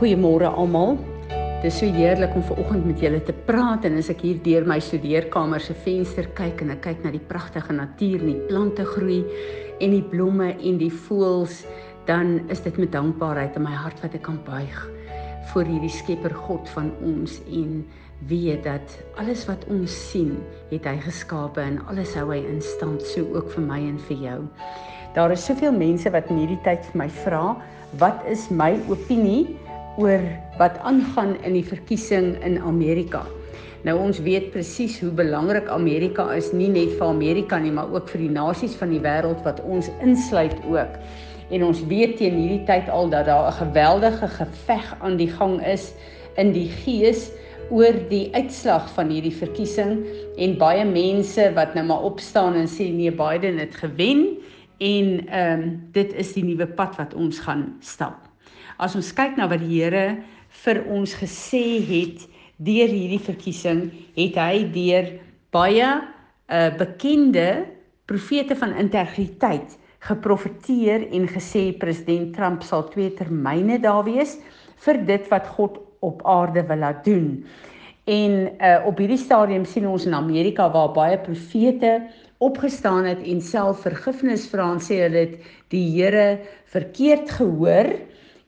Goeiemôre almal. Dit is so heerlik om ver oggend met julle te praat en as ek hier deur my studeerkamer se venster kyk en ek kyk na die pragtige natuur, die plante groei en die blomme en die voëls, dan is dit met dankbaarheid in my hart wat ek kan buig voor hierdie Skepper God van ons en weet dat alles wat ons sien, het hy geskape en alles hou hy in stand, so ook vir my en vir jou. Daar is soveel mense wat in hierdie tyd vir my vra, wat is my opinie oor wat aangaan in die verkiesing in Amerika. Nou ons weet presies hoe belangrik Amerika is nie net vir Amerika nie, maar ook vir die nasies van die wêreld wat ons insluit ook. En ons weet teen hierdie tyd al dat daar 'n geweldige geveg aan die gang is in die gees oor die uitslag van hierdie verkiesing en baie mense wat nou maar opstaan en sê nee Biden het gewen en ehm um, dit is die nuwe pad wat ons gaan stap as ons kyk na wat die Here vir ons gesê het deur hierdie verkiesing, het hy deur baie uh, bekende profete van integriteit geprofeteer en gesê president Trump sal twee termyne daar wees vir dit wat God op aarde wil laat doen. En uh, op hierdie stadium sien ons in Amerika waar baie profete opgestaan het en self vergifnis vra en sê hulle het die Here verkeerd gehoor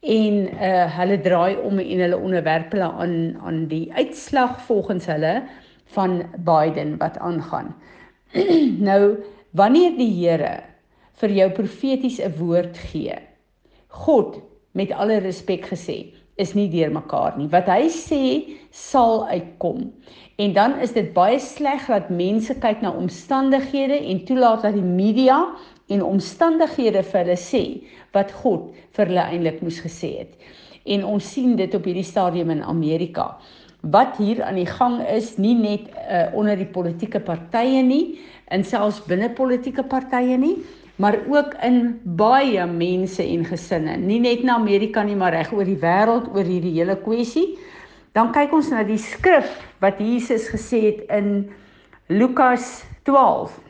en uh hulle draai om en hulle onderwerp hulle aan aan die uitslag volgens hulle van Biden wat aangaan. nou wanneer die Here vir jou profeties 'n woord gee. God met alle respek gesê is nie deurmekaar nie. Wat hy sê sal uitkom. En dan is dit baie sleg dat mense kyk na omstandighede en toelaat dat die media en omstandighede vir hulle sê wat God vir hulle eintlik moes gesê het. En ons sien dit op hierdie stadium in Amerika. Wat hier aan die gang is, nie net uh, onder die politieke partye nie, en selfs binne politieke partye nie, maar ook in baie mense en gesinne, nie net in Amerika nie, maar reg oor die wêreld oor hierdie hele kwessie. Dan kyk ons na die skrif wat Jesus gesê het in Lukas 12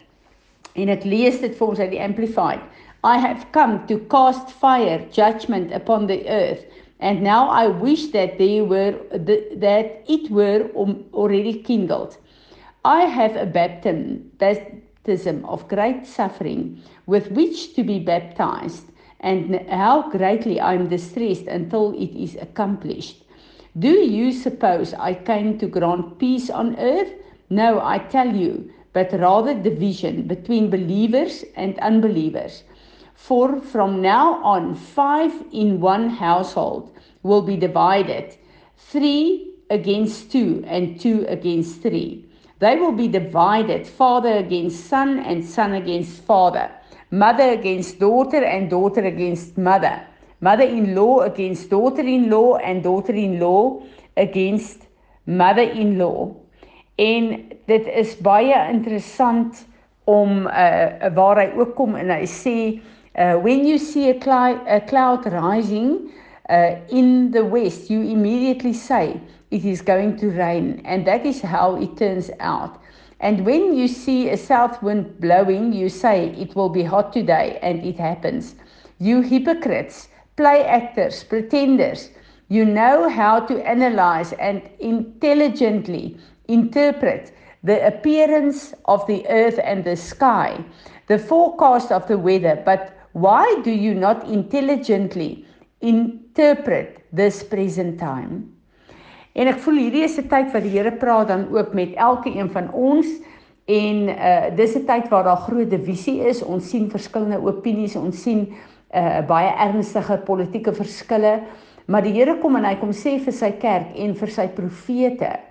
en ek lees dit vir ons uit die amplified. I have come to cast fire judgment upon the earth and now I wish that they were that it were already kindled. I have a baptism baptism of great suffering with which to be baptized and how greatly I am distressed until it is accomplished. Do you suppose I came to grant peace on earth? No, I tell you, but rather division between believers and unbelievers. For from now on, five in one household will be divided three against two and two against three. They will be divided father against son and son against father, mother against daughter and daughter against mother, mother in law against daughter in law and daughter in law against mother in law. En dit is baie interessant om uh waar hy ook kom en hy sê uh when you see a cloud, a cloud rising uh in the west you immediately say it is going to rain and that is how it turns out. And when you see a south wind blowing you say it will be hot today and it happens. You hypocrites play actors pretenders. You know how to analyze and intelligently interpret the appearance of the earth and the sky, the forecast of the weather, but why do you not intelligently interpret this present time? En ek voel hierdie is 'n tyd wat die Here praat dan ook met elke een van ons en uh dis 'n tyd waar daar groot divisie is. Ons sien verskillende opinies, ons sien uh baie ernstige politieke verskille, maar die Here kom en hy kom sê vir sy kerk en vir sy profete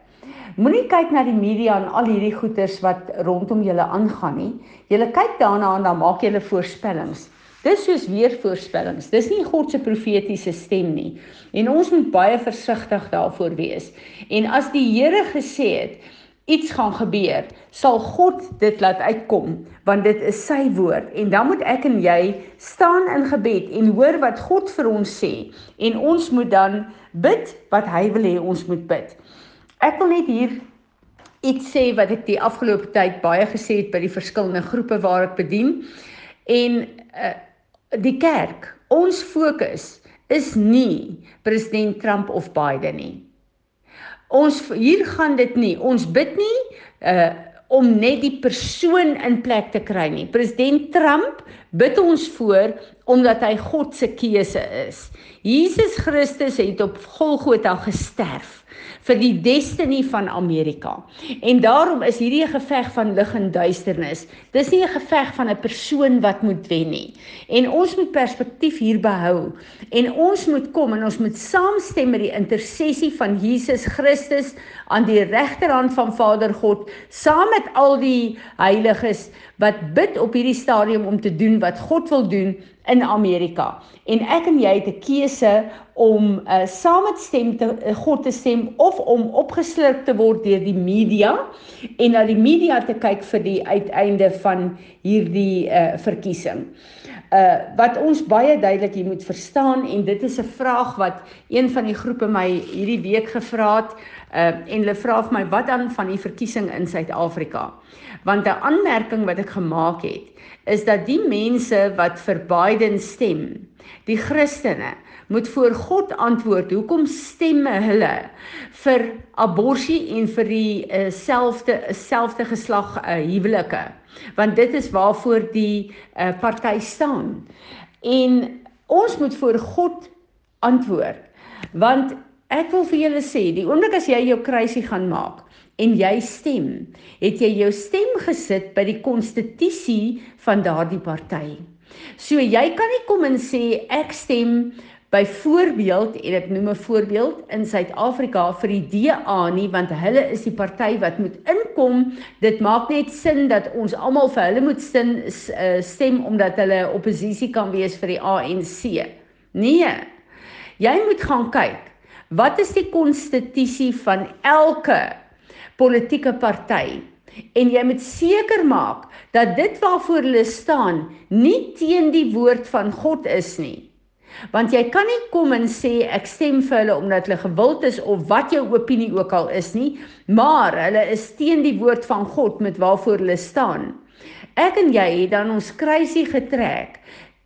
Moenie kyk na die media en al hierdie goeters wat rondom julle aangaan nie. Julle kyk daarna en dan maak julle voorspellings. Dis soos weer voorspellings. Dis nie God se profetiese stem nie. En ons moet baie versigtig daarvoor wees. En as die Here gesê het iets gaan gebeur, sal God dit laat uitkom want dit is sy woord en dan moet ek en jy staan in gebed en hoor wat God vir ons sê en ons moet dan bid wat hy wil hê ons moet bid. Ek wil net hier iets sê wat ek die afgelope tyd baie gesê het by die verskillende groepe waar ek bedien. En uh, die kerk, ons fokus is nie president Trump of Biden nie. Ons hier gaan dit nie. Ons bid nie uh om net die persoon in plek te kry nie. President Trump bid ons voor omdat hy God se keuse is. Jesus Christus het op Golgotha gesterf vir die destiny van Amerika. En daarom is hierdie 'n geveg van lig en duisternis. Dis nie 'n geveg van 'n persoon wat moet wen nie. En ons moet perspektief hier behou. En ons moet kom en ons moet saamstem met die intersessie van Jesus Christus aan die regterhand van Vader God, saam met al die heiliges wat bid op hierdie stadium om te doen wat God wil doen in Amerika. En ek en jy het 'n keuse om uh, saam met stem te uh, God te stem of om opgeslurp te word deur die media en na die media te kyk vir die uiteinde van hierdie uh, verkiesing. Uh wat ons baie duidelik hier moet verstaan en dit is 'n vraag wat een van die groepe my hierdie week gevra het uh en hulle vra vir my wat dan van die verkiesing in Suid-Afrika. Want 'n aanmerking wat ek gemaak het is dat die mense wat vir Biden stem, die Christene, moet voor God antwoord. Hoekom stem hulle vir abortus en vir die selfde uh, selfde geslag uh, huwelike? Want dit is waarvoor die uh, party staan. En ons moet voor God antwoord. Want ek wil vir julle sê die oomblik as jy jou kruisie gaan maak en jy stem, het jy jou stem gesit by die konstitusie van daardie party. So jy kan nie kom en sê ek stem byvoorbeeld en ek noem 'n voorbeeld in Suid-Afrika vir die DA nie want hulle is die party wat moet inkom. Dit maak net sin dat ons almal vir hulle moet stem, eh, stem omdat hulle oppositie kan wees vir die ANC. Nee. Jy moet gaan kyk. Wat is die konstitusie van elke politieke party en jy moet seker maak dat dit waarvoor hulle staan nie teen die woord van God is nie. Want jy kan nie kom en sê ek stem vir hulle omdat hulle gewild is of wat jou opinie ook al is nie, maar hulle is teen die woord van God met waarvoor hulle staan. Ek en jy het dan ons kruisie getrek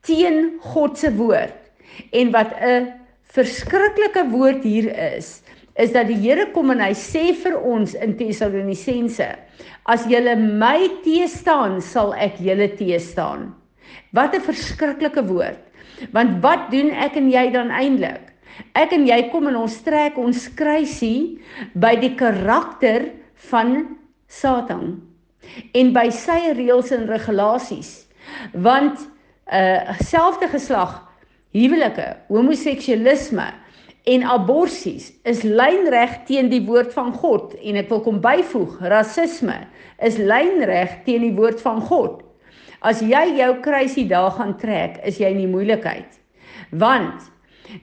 teen God se woord. En wat 'n verskriklike woord hier is, is dat die Here kom en hy sê vir ons in Tessalonisense as julle my teë staan sal ek julle teë staan wat 'n verskriklike woord want wat doen ek en jy dan eintlik ek en jy kom en ons trek ons kruisie by die karakter van Satan en by sy reëls en regulasies. Want uh selfde geslag huwelike homoseksualisme en aborsies is lynreg teen die woord van God. En ek wil kom byvoeg rasisme is lynreg teen die woord van God. As jy jou kruisie daar gaan trek, is jy in die moeilikheid. Want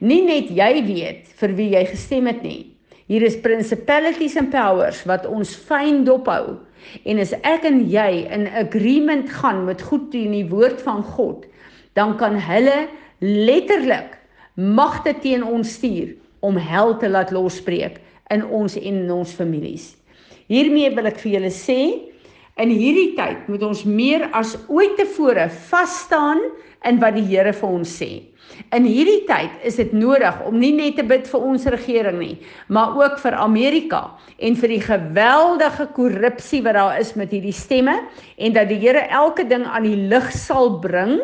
nie net jy weet vir wie jy gestem het nie. Hier is principalities and powers wat ons fyn dophou en as ek en jy in agreement gaan met goed teen die woord van God, dan kan hulle letterlik magte teen ons stuur om hel te laat losbreek in ons en in ons families. Hiermee wil ek vir julle sê, in hierdie tyd moet ons meer as ooit tevore vas staan in wat die Here vir ons sê. In hierdie tyd is dit nodig om nie net te bid vir ons regering nie, maar ook vir Amerika en vir die geweldige korrupsie wat daar is met hierdie stemme en dat die Here elke ding aan die lig sal bring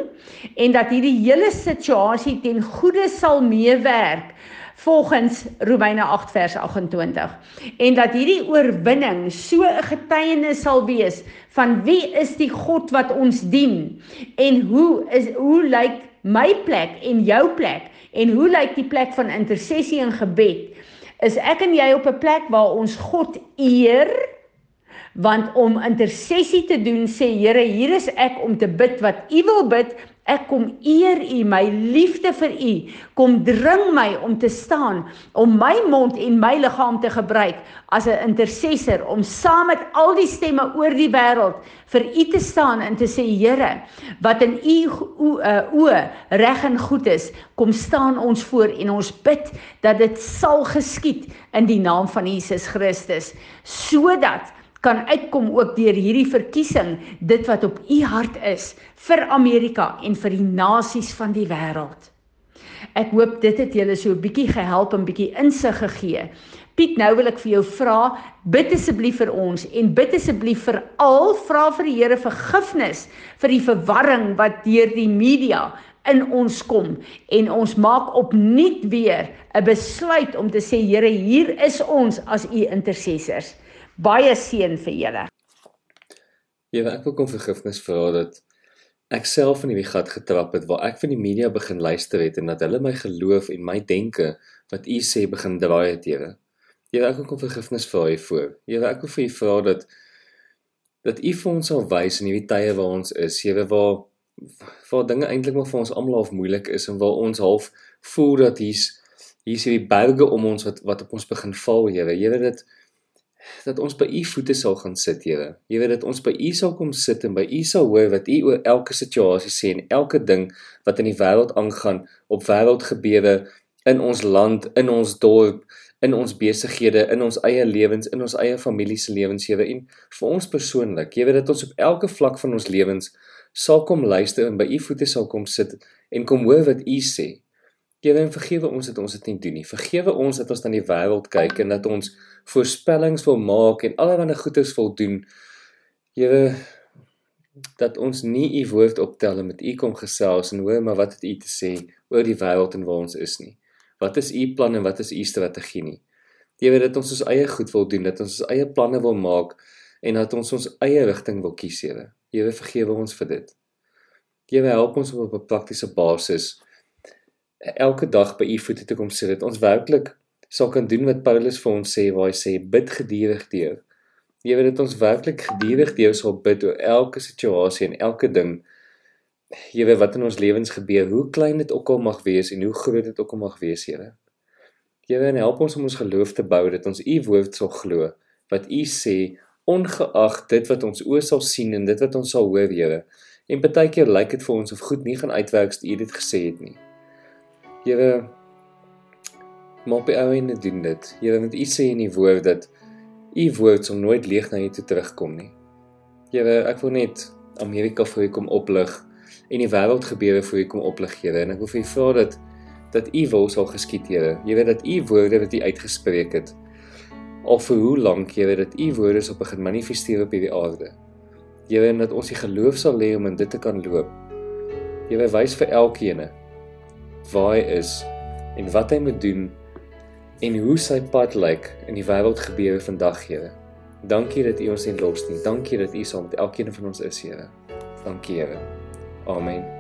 en dat hierdie hele situasie ten goeie sal meewerk volgens Romeine 8 vers 28 en dat hierdie oorwinning so 'n getuienis sal wees van wie is die God wat ons dien en hoe is hoe lyk my plek en jou plek en hoe lyk die plek van intersessie en gebed? Is ek en jy op 'n plek waar ons God eer? Want om intersessie te doen sê Here hier is ek om te bid wat U wil bid Ek kom eer U, my liefde vir U. Kom dring my om te staan, om my mond en my liggaam te gebruik as 'n intercessor om saam met al die stemme oor die wêreld vir U te staan en te sê Here, wat in U o reg en goed is, kom staan ons voor en ons bid dat dit sal geskied in die naam van Jesus Christus, sodat kan uitkom ook deur hierdie verkiesing dit wat op u hart is vir Amerika en vir die nasies van die wêreld. Ek hoop dit het julle so 'n bietjie gehelp en bietjie insig gegee. Piet, nou wil ek vir jou vra, bid asseblief vir ons en bid asseblief vir al vra vir die Here vergifnis vir die verwarring wat deur die media in ons kom en ons maak opnuut weer 'n besluit om te sê Here, hier is ons as u intercessors. Baie seën vir julle. Ja, ek wil kom vergifnis vra dat ek self in hierdie gat getrap het waar ek van die media begin luister het en dat hulle my geloof en my denke wat u sê begin draai het, Here. Here, ek wil kom vergifnis vra hiervoor. Here, ek wil vir u vra dat dat u vir ons sal wys in hierdie tye waar ons is, Here, waar waar dinge eintlik maar vir ons almal half moeilik is en waar ons half voel dat hier's hier's hierdie berge om ons wat wat op ons begin val, Here. Here, dit dat ons by u voete sal gaan sit, Here. Jy weet dat ons by u sal kom sit en by u sal hoor wat u oor elke situasie sê en elke ding wat in die wêreld aangaan, op wêreldgebeure in ons land, in ons dorp, in ons besighede, in ons eie lewens, in ons eie familie se lewens, Here, en vir ons persoonlik. Jy weet dat ons op elke vlak van ons lewens sal kom luister en by u voete sal kom sit en kom hoor wat u sê. Here, en vergewe ons dat ons dit nie doen nie. Vergewe ons dat ons na die wêreld kyk en dat ons voorspellings wil maak en allerlei goeders wil doen. Here, dat ons nie u woord optel en met u kom gesels en hoor maar wat het u te sê oor die wêreld en waar ons is nie. Wat is u plan en wat is u strategie nie? Here, dat ons ons eie goed wil doen, dat ons ons eie planne wil maak en dat ons ons eie rigting wil kies, Here. Here, vergewe ons vir dit. Here, help ons op 'n praktiese basis elke dag by u voete te kom sit dat ons werklik sal kan doen wat Paulus vir ons sê waar hy sê bid geduldig deur. Jy weet dit ons werklik geduldig deur sal bid oor elke situasie en elke ding. Jy weet wat in ons lewens gebeur, hoe klein dit ook al mag wees en hoe groot dit ook al mag wees, Here. Jy weet help ons om ons geloof te bou dat ons u woord sal glo wat u sê ongeag dit wat ons oë sal sien en dit wat ons sal hoor, Here. En baie keer lyk dit vir ons of goed nie gaan uitwerk as u dit gesê het nie. Here maar op die ou en doen dit. Here, want U sê in die woord dat U woord sal nooit leeg na U toe terugkom nie. Here, ek wil net Amerika vir U kom oplig en die wêreld gebeure vir U kom oplig, Here. En ek wil vir U vra dat dat U wil sal geskied, Here. Weet dat U woorde wat U uitgespreek het al vir hoe lank, Here, dat U woorde sal begin manifesteer op hierdie aarde. Here, en dat ons die geloof sal lê om in dit te kan loop. Here, wys vir elkeen waar hy is en wat hy moet doen en hoe sy pad lyk in die wêreld gebeure vandag, Here. Dankie dat U ons nie los nie. Dankie dat U saam met elkeen van ons is, Here. Dankie, Here. Amen.